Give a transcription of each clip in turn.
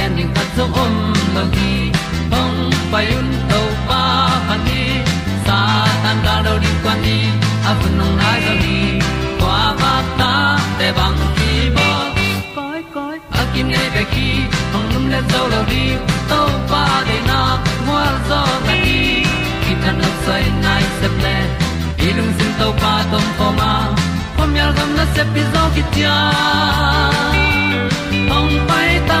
gen ding khat zo om lo gi hong pai un to pa pa ni sa tan da do di kwan ni a bu nong nai zo ni kwa ba ta te bang ki bo koi koi a kim nei be ki hong lum le zo lo di to pa de na mo zo ta ni ki tan no sai nai se ple ilung sin to pa tom ko ma. Pom yal gam na se pi zo ki hong pai ta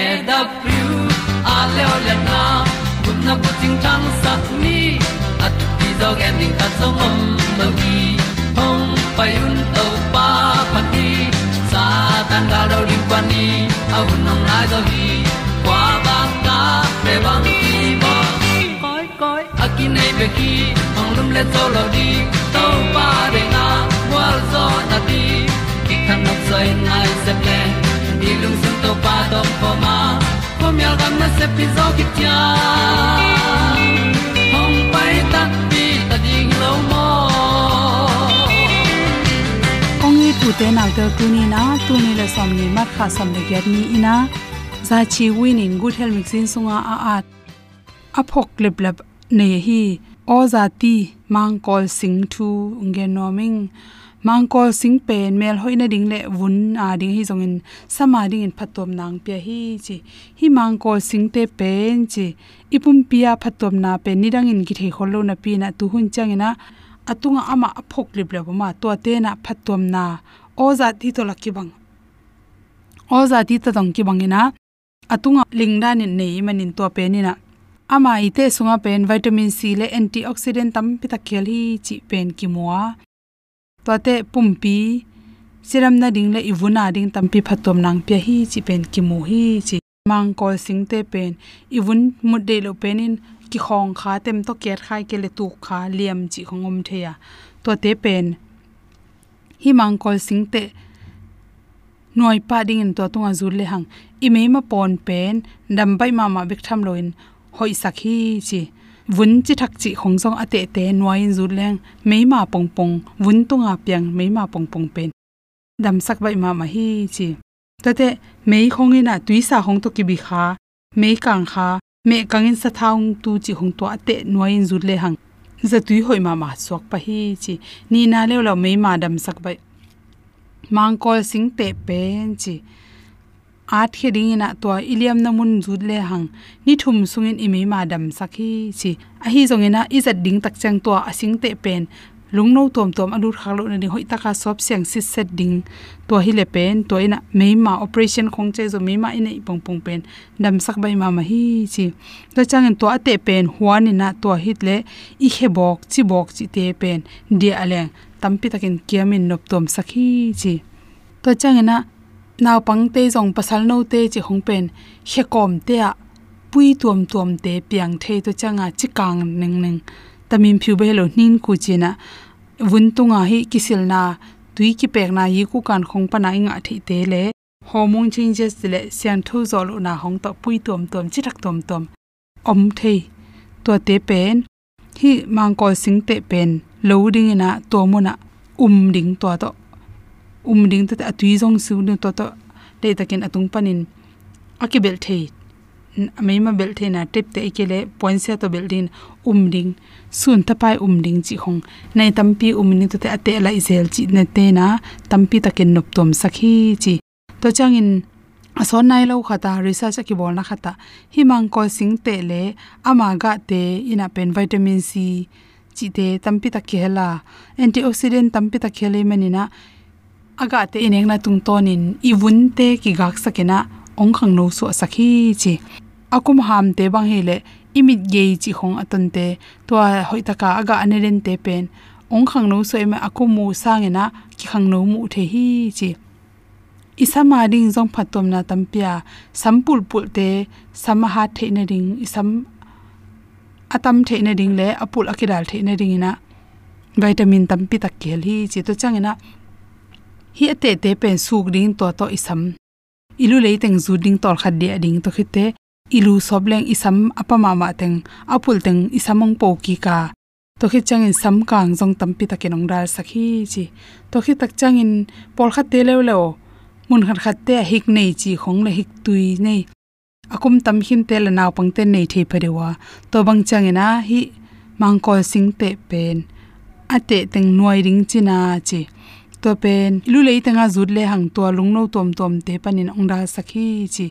e da thru a le le na kun na ko ting tang sat ni at ti dog ending ta song om lo gi hong pai un to pa pa ti sa tan ga do ri pa ni au nong lai do gi kwa ba ta pe bang ki bo koi koi akin nei be ki ong lum le zo lo di to pa de na wa zo na ti ki kan nok sai nai se to pa to po ma po mi al gam na se pi zo ki tia hom pai ta pi ta ding lo mo ong ni tu te na te tu ni na tu ni le som ni ma kha sam le gyat ni ina za chi win in good health mixin sunga a a aphok lep lep ne hi o za ti mang kol sing thu nge noming mangkol sing pen mel hoina ding le vun a ding hi zongin sama ding in phatom nang pe hi chi. Hi mangkol sing te pen chi. Ipum pia phatom na pe nirang in ki the kholo na pi na tu hun changena atunga ama aphok lip le ma to te na phatom na. Oza ti to lakki bang. Oza ti ta dong ki bangina atunga lingdan in nei manin to pe ni na ama ite sunga pen vitamin c le antioxidant tam pi ta khel hi chi pen ki muwa to te pumpi, siram na ding le iwuna ding tam pi phatom nang pe hi chi pen ki mu hi chi mang kol sing te pen. Iwun mut de lo penin ki khong kha tem to ker khai ke le tu kha liam chi khongom theya. To te pen, hi mang kol sing te noi pa ding in to tunga zur le hang. I me ma pon pen, dam bai ma ma bik tham loin hoi sakhi chi vun chi thak chi khong jong ate te noi zu leng meima pong pong vun tu nga piang meima pong pong pen. Dam sak bai ma ma hi chi. Ta te mei khong ina tuisa hong to ki bi kha, mei kang kha me kangin sa thaung tu chi hong to ate noi zu le hang. Za tui hoi ma ma sok pa hi chi. Ni na le lo mei ma dam sak bai. Mang kol sing te pen chi art khe ding ina to iliam na mun jut le hang. Ni thum sungin imi ma dam sakhi chi. A hi zong ina izat ding tak chang to asing te pen. Lungno tom tom anur khalo na ni hoi taka sop siang si set ding. To hi le pen to ina meima operation khong che zo meima ina ipong pong pen. Dam sak bai ma ma hi chi. To changin to ate pen huan ina to hit le i he bok chi bok chi te pen. Dia ale tampi takin kiamin nop tom sakhi chi. To changina naw pang te jong pasal no te chi hong pen he kom te a pui tuam tuam te piang the to changa chi kang neng neng. Tamim phiu be lo nin ku china vun tunga hi kisil na, tui ki pek na yi ku kan khong pa na inga thi te le. Hormone changes le, sian thu zo lo na hong to pui tuam tuam chi thak tuam tuam om thei to te pen, hi mang ko sing te pen loading ina to mo na um ding to to um ding ta atui jong su nu to to le takin atung panin. Akibel thei meima bel the na tip te ikele point se to building um ding sun ta pai um ding chi khong nei tampi um ni to te ate la isel chi ne te na tampi takin nop tom sakhi chi. To changin ason nai lo khata research ki bol na khata himang ko sing te le ama ga te ina pen vitamin c chi te tampi ta khela antioxidant tampi ta khele manina aga te ineng na tung tonin iwun te ki gak sakena ong khang no so sakhi chi. Akum ham te bang hele imit ge chi khong atun te to hoi taka aga aneren te pen. Ong khang no so ema akum mu sangena ki khang no mu the hi chi. Isama ding jong phatom na tampia sampul pul te samaha the na ding, isam atam the na ding le apul akidal the na ding ina. Vitamin tampi tak kel hi chi to changena hi ate te pen suk ding to to isam ilu le teng zu ding tol khat dia ding to khite ilu sobleng isam apama ma teng apul teng isamong po ki ka to khi changin sam kang jong tampi takinong dal sakhi chi to khi tak changin pol khat te lew lew mun khat khat te hik nei chi khong le hik tui nei akum tam hin te la naw pang te nei thei pharewa to bang changina hi mangkol sing te pen ate teng nuai ring china chi to pen lu lei tanga zut le hang to lung no tom tom te panin ongda sakhi chi.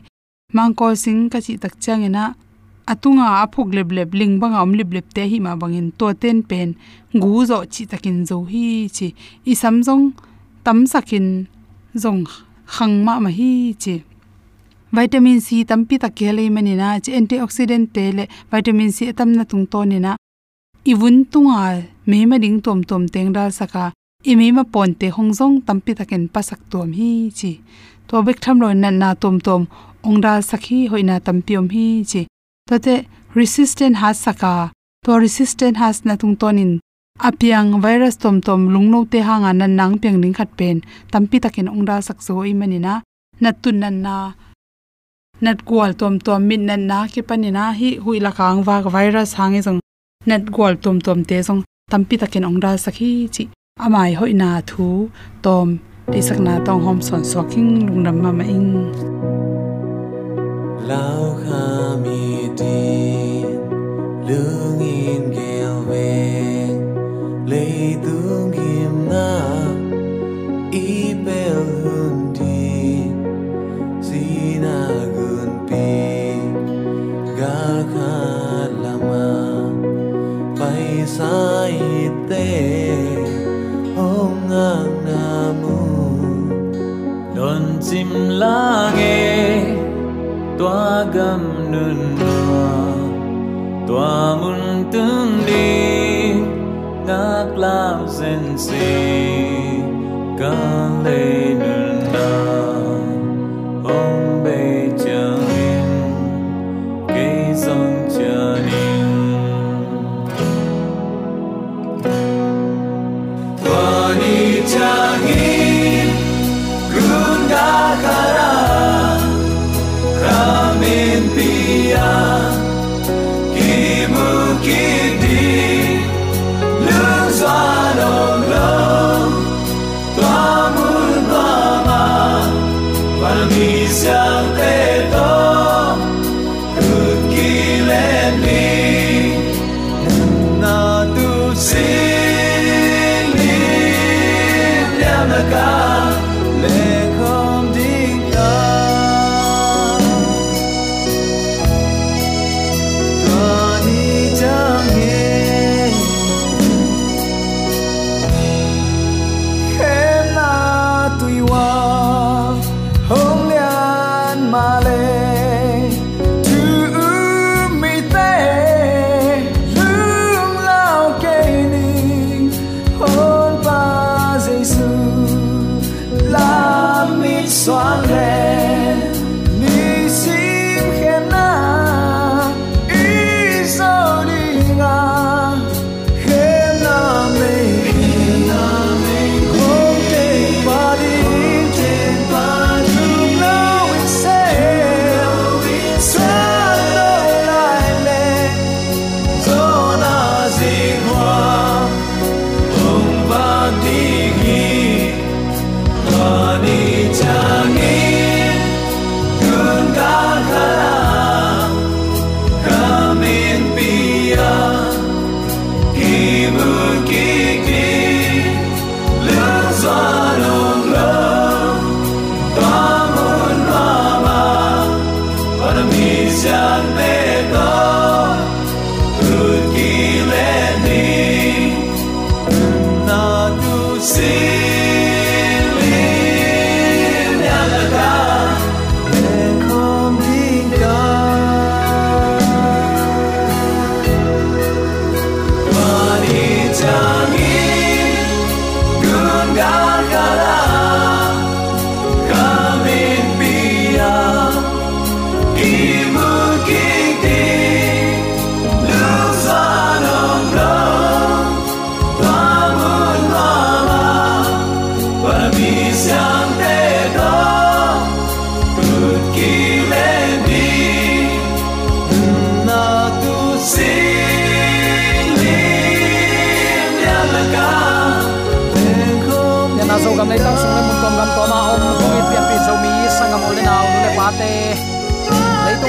Mang ko sing ka chi tak changena atunga aphuk leb leb ling banga om lib leb te hi ma bangin to ten pen. Gu zo chi takin zo hi chi. I samjong tam sakin zong khang ma ma hi chi. Vitamin c tampi ta kele mani na chi antioxidant te le vitamin c tam na tung to ni na iwun tunga me ma ding tom tom teng dal saka imi ma ponte hongjong tampi taken pasak tom hi chi. To bek tham loi na na tom tom ongda sakhi hoina tampiom hi chi. To te resistant has saka. To resistant has na tung tonin. Apiang virus tom tom lungno te hanga nan nang piang ning khat pen. Tampi takin ongra sak zo i manina natun nan na. Nat gwal tom tom min nan na ki panina hi hui la kang wa virus hangi jong e nat gwal tom tom te jong tampi takin ongda sakhi chi amai hoi na thu, tom, ti sakna tong hom son soking lungdam ma ma in. Lao kha mi ti, lương in gel về. Lấy tương kim na i bel hun ti zina gun pi. Ga kha lama pai sai chim la nghe. Toa gam nun noa toa mun tung đi. Ngác lam sen si ca lên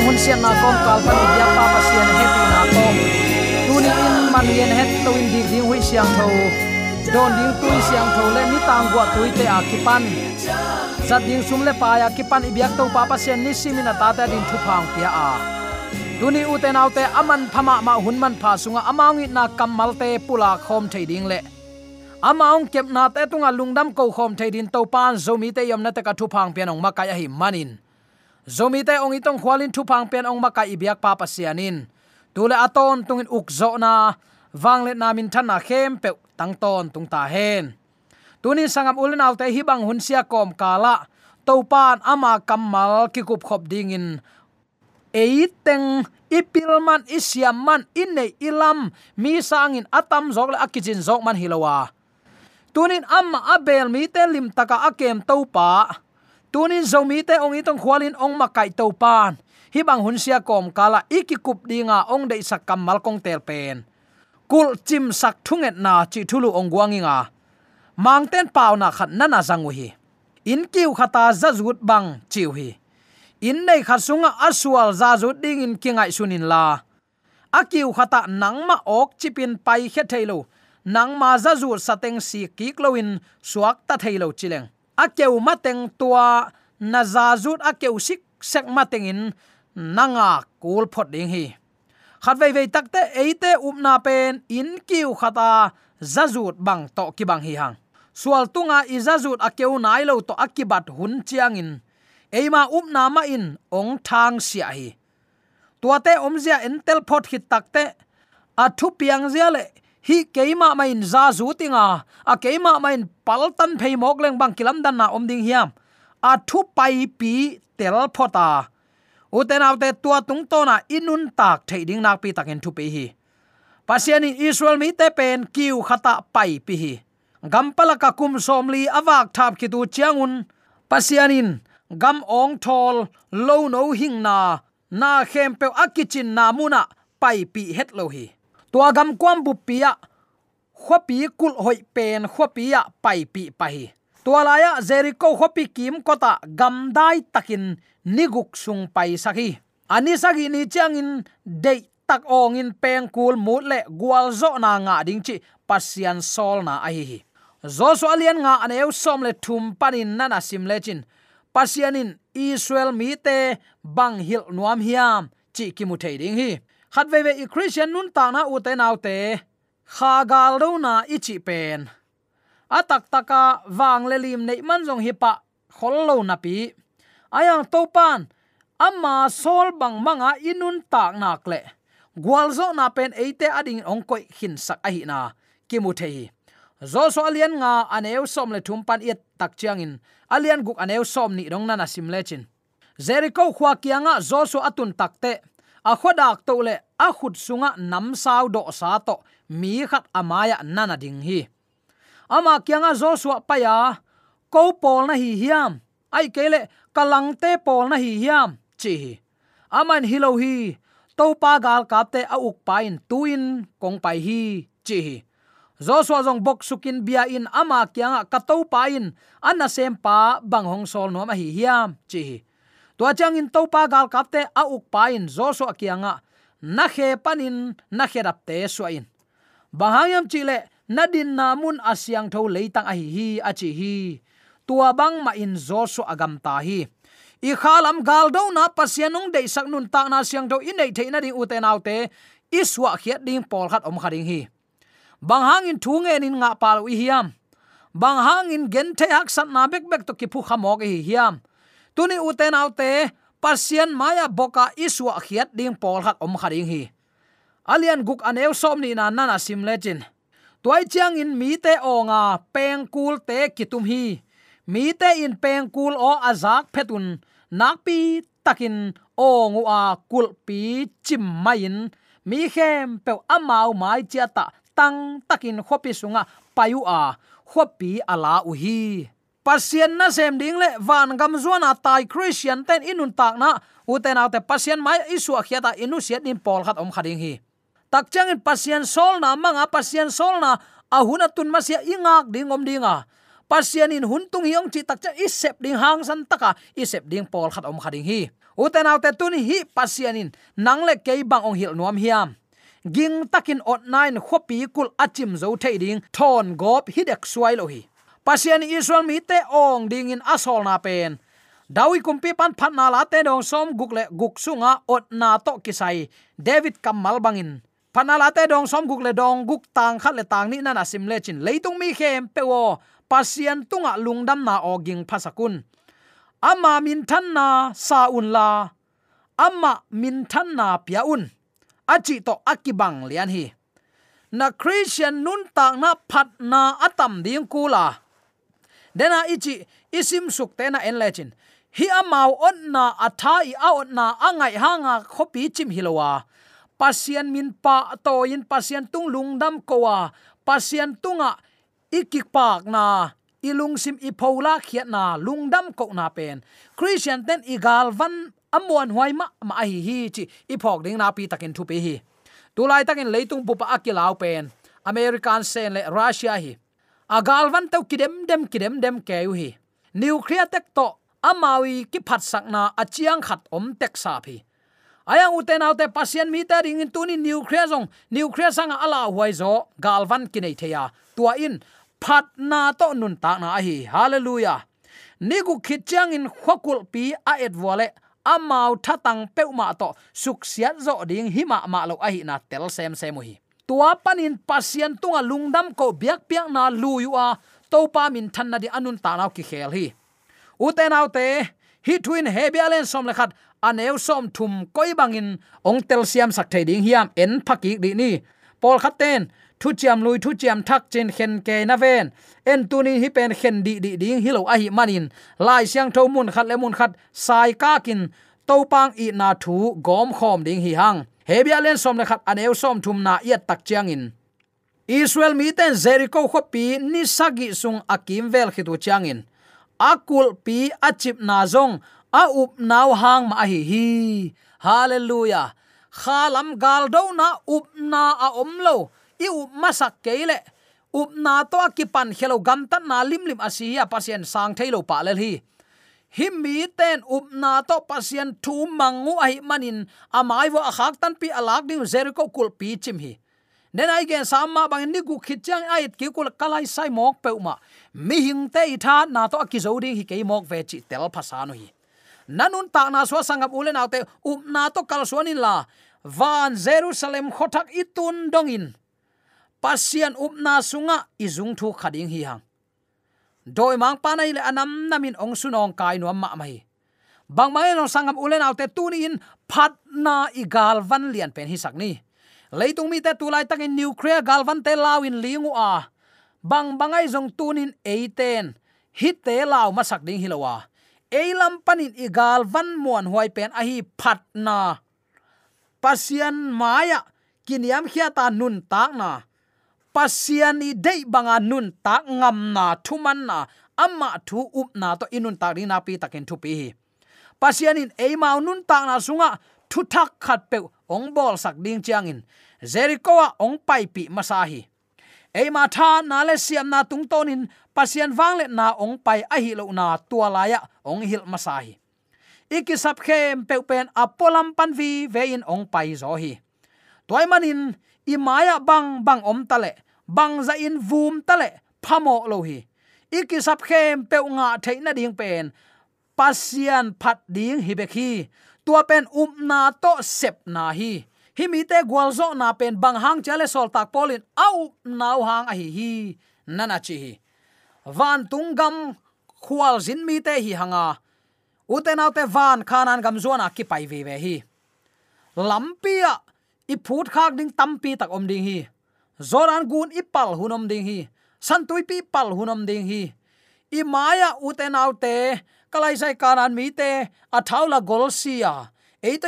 lei hun sian na kom kal pa dia pa pa sian happy na kom tu ni in man yen het to in dik ding hui siang tho don ding tu siang tho le ni tang gwa tui te a kipan zat ding sum le pa ya kipan i biak to pa pa sian ni simina ta ta din thu phang pia a. Tuni nau te aman phama ma hunman pha sunga amangi na kamal te pula khom thei ding le amaung kep na te tunga lungdam ko khom theidin to pan zomi te yom na te ka thu phang pian ong makai hi manin zomi te ong itong khwalin thu pang pen ong maka ibyak pa pasianin. Tule aton tungin ukzo na wanglet namin thana khem pe tangton tung ta hen. Tunin sangam ulen autte hi bang hunsia kom kala. Topan ama kamal ki kup khop dingin, eiteng ipilman isiaman inne ilam. Mi sangin atam zok le akijin zok man hilowa. Tunin amma abel mi te lim taka akem topa tunin zomi te ong itong khwalin ong makai to pan. Hi bang hun sia kom kala iki kup dinga ong dei sak kamal kong tel pen. Kul chim sak thunget na chi thulu ong guanginga. Mangten pau na khat na zangu hi in kiu khata zazut bang chiu hi in nei khasunga aswal zazut ding in kingai sunin la. Akiu khata nangma ok chipin pai khe thailo nang ma za zu sateng si kik kloin suak ta thailo chileng a mateng tua na za zut a sik sek mateng in nanga kul phot ding hi. Khat vei vei takte eite upna pen in kiu khata zazut bang to ki bang hi hang. Sual tunga izazut akeu nai lo to akibat hun chiang in. Eima upna ma in ong thang sia hi. Tuate omzia entel phot hit takte athu piang zia le hi keima main za zu tinga a. Keima main paltan phei mok leng bang kilam dan na om ding hiam. A thu pai pi tel phota uten autte tua tung to na inun tak thei ding nak pi takin thu pe hi. Pasiani israel mi te pen kiu khata pai pi hi. Gampala ka kum somli awak thap ki tu chiangun pasianin gam ong thol lo no hing na. Na khem pe akichin namuna pai pi het lo hi tua gam kwam bu pia. Khopi kul hoi pen. Khopia pai pi pai tua laya jericho khopi kim kota. Gam dai takin. Niguk sung pai saki. Ani sagi ni changin de tak ong in peng kul mut le gwal zo na nga ding chi. Pasian sol na ai hi zo so alian nga aneu som le thum panin nana sim le chin. Pasianin israel mi te bang hil nuam hiam. Chi ki mu thei ding hi khát ve ve i christian nun ta na u te nau te kha gal do na i chi pen. Atak taka wang le lim nei man jong hi pa khol lo na pi. Ayang to pan, amma sol bang manga inun tak nak le. Gwal zo na pen eite ading ong koi hin sak a hi na. Ki mu zo so alian nga aneu som le thum pan it tak chiang in. Alian guk aneu som ni dong na na sim le chin. Jericho khwa kianga zo so atun takte a khodak to le a khut sunga nam sao do sa to mi khat amaya nana ding hi. Ama kyanga joshua paya ko pol na hi hiam. Ai kele kalang te pol na hi hiam, chi aman hilo hi to pa gal kapte a uk pain tuin kong pai hi, chi Joshua jong bok sukin bia in ama kyanga kato pain anna sem pa bang hong sol no ma hi hiam, chi tua chang in to pa gal kapte a uk pain Joshua kyanga na khe panin, na khe rap te suain. Bahayam chile nadin namun asyang tho leitang a hi hi, a chi hi. Tua bang ma in Joshua agam ta hi. I khalam gal do na pasianung dei sak nun ta na siang tho in nei theina ding uten autte iswa khiat ding pol khat om khading hi. Bang hang in thu nge nin nga pal wi hiam. Bang hangin gen the hak sat na bek bek to ki phu khamok hi hiam tuni uten autte pasian maya boka iswa khiat ding pol hak om kharing hi. Alian guk aneu som ni na nana sim legend toy chiang in mi te onga peng kul te kitum hi. Mi te in peng kul o azak phetun. Nakpi takin ongu a kul pi chim main mi khem pe amau mai chia ta tang takin khopi sunga payu a khopi ala u hi pasien na sem ding le, van gam zuana tai christian ten inun tak na. Uten autte pasien mai isu akhiata inu siat nin pol khat om khading hi. Tak chang in pasien sol na manga pasien sol na ahuna tun masia ingak ding om dinga pasien in huntung hiong chi tak cha isep ding hang san taka isep ding pol khat om khading hi. Uten autte tun hi pasien in, nang le kei bang ong hil nuam hiam. Ging takin ot nine khopi kul achim zo thei ding, thon gop hidek suai lo hi pasian israel mi te ong ding in asol na pen. Dawi kumpi pan phat na la te dong som guk le guk sunga ot na to kisai. David kamal bangin. Panala te dong som guk le dong guk tang khat le tang ni na na sim le chin. Leitung mi khem pe wo. Pasian tunga lungdam na oging phasakun ama min than na saun la. Ama min than na piaun achi to akibang lian hi. Na christian nun tak na phat na atam ding kula dena ichi isim suk te na en lechin hi amau on na atha i on na angai hanga khopi chim hilowa pasian min pa to in pasian tung lungdam kowa pasian tunga ikik pak na ilung sim i phola khiat na lungdam ko na pen. Christian ten igal van amon huai ma ma hi hi chi, i phok ding na pi takin thu pe hi. Tulai takin leitung pupa akilau pen. American sen le russia hi agal van tau kidem dem kidem dem keu hi. Nuclear tek to, amawi ki phat sakna achiang khat om tek sa phi. Ayang uten autte pasien mi ta ring in tuni nuclear zong. Nuclear sanga ala huai zo, galvan kinai theya. Tua in, phat na to nun ta na hi. Hallelujah. Nigu khitchang in khokul pi a et wale amau thatang peuma to. Suk siat zo ding hima ma lo a hi na tel sem sem hi tua panin pasien tunga lungdam ko biak piak na luyua to pa min than na di anun ta naw ki khel hi. Uten autte hi twin hebialen som le khat aneu som thum koi bangin, ong tel siam sak thei ding hiam en phaki di ni. Pol khaten thu chiam lui thu chiam thak chen khen ke na ven. En tunin hi pen khen di di ding hilo a hi manin. Lai siang tho mun khat le mun khat, sai ka kin to pang i na thu gom khom ding hi hang. Hebia len som le khat aneu som thum na yat tak chiang in. Israel mi ten jericho kho pi ni sagi sung akim vel khitu chiang in. Akul pi achip na zong, a up naw hang ma hi hi. Hallelujah. Khalam gal do na up na a om lo, i up masak keile up na to ki pan khelo gam tan na lim lim asia pasien sang thailo pa le hi him mi ten up na to pasien thu mangu ai manin amai wo akhak tan pi alak ding jericho kul pi chim hi. Nen ai gen samma bang ni gu khit chang ai ki kul kalai sai mok pe ma mi hing te tha na to ki zo ding hi ke mok ve chi tel phasanu hi. Nanun ta na so sangam ulen autte up na to kal suanin la. Van jerusalem khothak itun dongin pasian upna sunga izung thu khading hi hang doi mang panai le anam namin ong sunong kai no ma mai. Bang mai no sangam ulen autte tuni in, phat na igal van lian pen hi sak ni. Leitung mi te tulai takin nuclear galvan te lawin lingu a. Bang bangai jong tunin eiten hit te law masak ding hilowa eilam panin igal van muan huai pen a hi phat na. Pasian maya, kiniam khiata nun tak na pasiani dei banga nun ta ngam na thuman na, amma thu up na to inun ta ri na pi takin thu pi. Pasianin e mau nun ta na sunga, thu thak khat pe ong bol sak ding chiang in. Jericho ong pai pi masahi e ma tha na le siam na tung tonin pasian wang le na ong pai a hi lo na tua la ya ong hil masahi iki sap khem pe pen apolam pan vi ve in ong pai zo hi. Toy manin i maya bang bang om tale bang za in vum tale phamo lo hi. Iki sap khem pe nga theina ding pen, pasian phat ding hi bekhi tua pen um na to sep na hi. Hi mi te gwal zo na pen bang hang chale sol tak polin, au nau hang a hi hi nana chi hi. Van tung gam khwal zin mi te hi hanga. Uten autte van khanan gam zuana ki pai ve ve hi. Lampia i phut khak ding tampi tak om ding hi. Zoran gun i pal hunom ding hi. Santui pi pal hunom ding hi. I maya uten autte kalai sai kanan mi te, athaula golsia gol sia.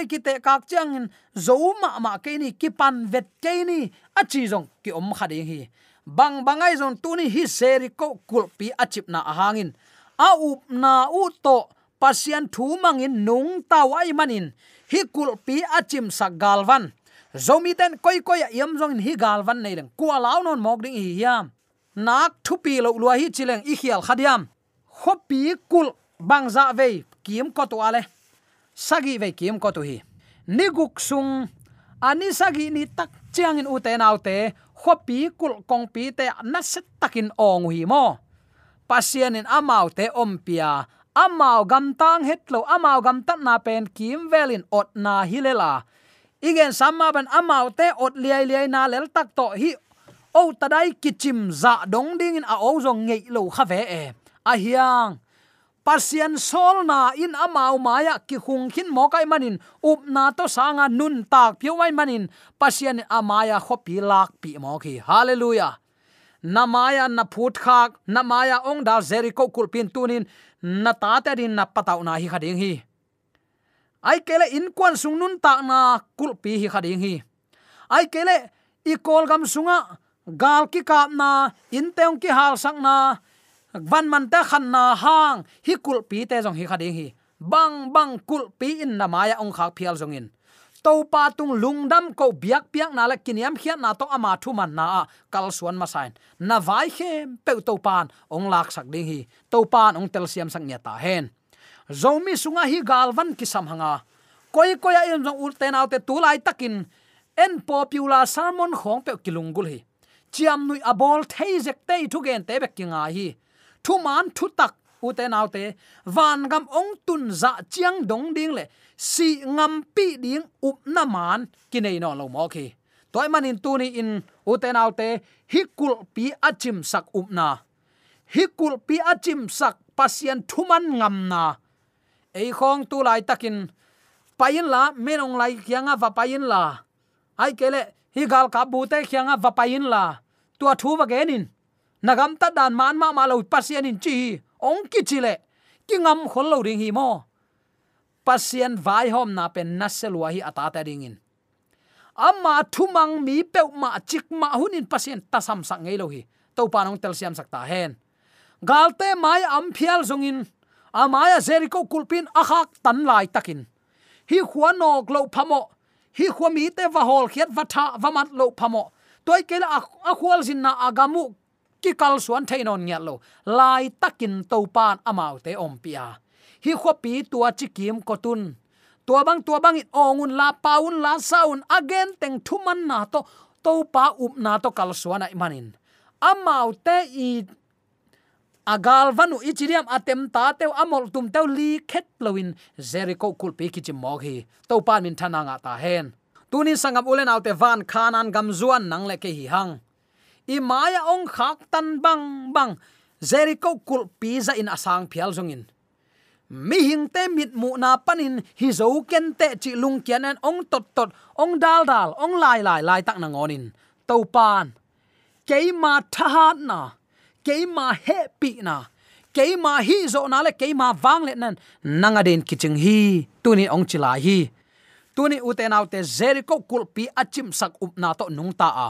Ki te kak chang in zo ma ma ke ni, ki pan vet ke ni a chi jong ki om khade hi. Bang bangai zon tu ni hi seri ko kul pi achip na ahangin a up na u to, pasian thu mangin nung ta wai manin hi kul pi achim chim sa galvan zomi ten koi koi yam zong hi galvan nei leng. Kwa law non mok ding hi yam nak thu pi lo lua hi chileng i khial khadiam khopi kul bangza ve kim ko to ale. Sagi ve kim ko to hi. Ni guk sung. Ani sagi ni tak chiang in ute nau te. Khopi kul kong pi te na set takin ong hi mo. Pasien in amau te ompia amau gam tang het lo amau gam tat na pen kim velin ot na hilela igen samma ban amau te ot liai liai na lel tak to hi o tadai kichim za dong ding in a o zong ngei lo kha ve e. A hiang pasian sol na in amau maya ki khung khin mo kai manin, up na to sanga nun tak pyo wai manin pasian amaya khopi lak pi mo ki. Hallelujah. Namaya na phut khak namaya ong da jericho kulpin tunin na ta ta din na pataw na hi khading hi ai kele in kwan sung nun ta na kulpi hi khading hi. Ai kele i kol gam sunga, gal ki kap na, in teong ki hal sang na, van man ta khan na hang, hi kul pi te jong hi khading hi. Bang bang kul pi in na maya ong khak phial jong in. To pa tung lungdam ko biak piak na la kiniam khiat na to ama thu man na kal suan ma sain. Na vai khem pe to pan ong lak sak ding hi. To pan ong tel siam sang nya ta hen zomi sunga hi galvan ki sam hanga. Koi koi a em jong ul te naw te tu takin. En popular sermon khong pe kilungul hi. Chiam nui abol thei zek te thu gen te bekinga hi. Thu man thu tak u te naw te. Van gam ong tun za chiang dong ding le. Si ngam pi ding up na man kinai no lo mo ki toy manin tu ni in u te naw te. Hi kul pi achim sak up na. Hi kul pi achim sak pasien thuman ngam na ei khong tu lai takin. Payin la, menong lai khianga va payin la. Ai kele, hi gal ka bu te kyanga va payin la. Tu a thu va genin nagam ta dan man ma ma lo pasien in chi ong ki chile ki ngam khol lo ring hi mo. Pasien vai hom na pen naselwa hi ata ta ring in. Amma thumang mi pe ma chik ma hunin pasien ta sam sang ngei lo hi. To panong tel siam sakta hen. Galte mai am phial zongin amaya jericho kulpin akhak tan lai takin. Hi khuwa nok lo phamo. Hi khuwa mi te va hol khiat va tha va mat lo phamo. Toy kel a khwal sin na agamu ki kal suan thainon nya lo. Lai takin to pan amau te ompia hi khopi tua chi kim kotun. Tua bang tua bang it ongun la paun la saun. Again teng thuman na to to pa up na to kal suan imanin amau te i agal vanu ichiriam atem ta te amol tum te li khet loin jericho kul pe ki chim hi to pan min thana nga ta hen. Tunin sangam ulen autte van khanan gamzuan nang le ke hi hang. I maya ong khak tan bang bang. Jericho kul pi za in asang phial zongin. Mi hing te mit mu na panin. Hi zo ken te chi lung kian an ong tot tot. Ong dal dal, ong lai lai lai tak na ngonin. To pan keima thahat na keima happy na. Keima hi zo na le keima wang le nan. Nanga den kiching hi tuni ong chila hi. Tuni uten autte jericho kulpi achim sak up na to nung ta a.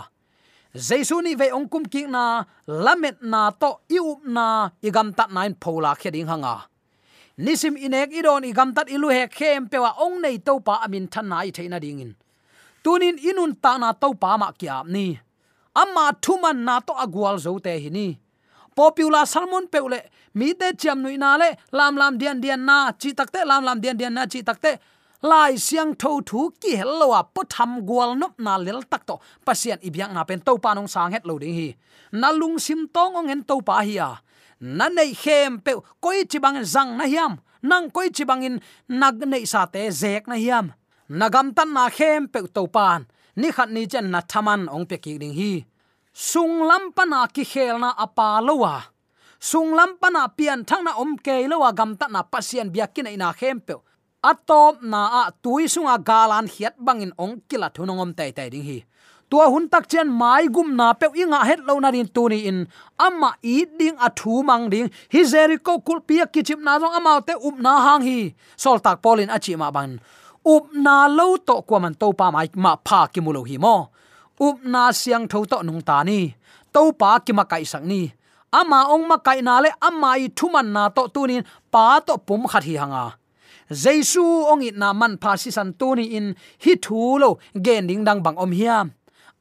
Jesu ni ve ong kum king na, lamet na to i up na igam tat nine phola kheding hanga. Nisim inek idon igam tat ilu he khem pewa ong nei to pa amin than nai theina dingin tunin inun ta na to pa ma kya ni. Amma thuman na to agwal zo te hi popular salmon peule mi te chiam nui na le, lam lam dian dian na chi takte lam lam dian dian na chi takte lai siang tho thu ki hello a po gwal nop na lel tak to. Pasien ibyang na pen to pa nong sang het lo ding hi. Na lung sim tong ong en to pa hi a. Na nei khem pe, koi chi bang zang na hiam. Nang koi chi bang in nag nei sa te zek na hiam. Nagam tan na khem pe to pan ni khat ni chen na thaman ong pe ki ding hi sung lam pana ki khelna apa lowa sung lam pana pian thang na om ke lowa gam ta na pasien biakin ina khempe atop na a tui sunga galan hiat bangin ong kila thunongom tai tai ding hi. Tua hun tak chen mai gum na pe inga het lo na rin tu ni in. Ama i ding a thu mang ding. Hi jericho kul pia kichip na jong ama te up na hang hi. Sol tak polin achi ma ban. Up na lo to kwa man to pa mai ma pha ki mulo hi mo up na siang tho to nung ta ni. To pa ki ma kai sang ni. Ama ong ma kai na le ama i thuman na to tunin pa to pum khat hi hanga. Jesu ong it na man pha si san tu ni in hi thu lo gen ding dang bang om hiam.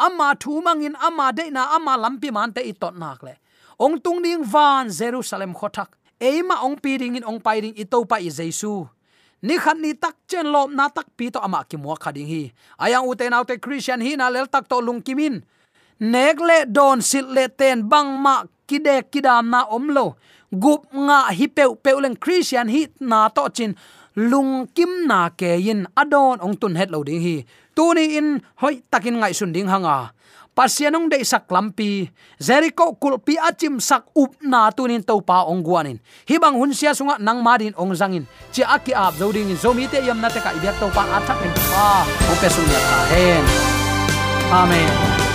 Ama thu mangin ama de na, ama lampi man te itot nak le. Ong tung ding van jerusalem khothak eima ong pi ding in, ong pai ding i to pa i jesu ni khan ni tak chen lom na tak pi to ama ki mo khading hi. Ayang u te nau te christian hi na lel tak to lung kimin nek le don sil le ten bang ma kide kidam na om lo. Gup nga hi pe pe leng christian hi na to chin. Lung kim na ke yin adon ong tun het lo ding hi. Tu ni in hoi takin ngai sun ding hanga. Pasianong de sak lampi jericho kulpi achim sak up na tunin to pa ong guanin. Hibang hun sia sunga nang marin ong zangin. Chi aki ap zoding in zomi te yam na te ibyak to pa athak pa. O pe sunya ta hen amen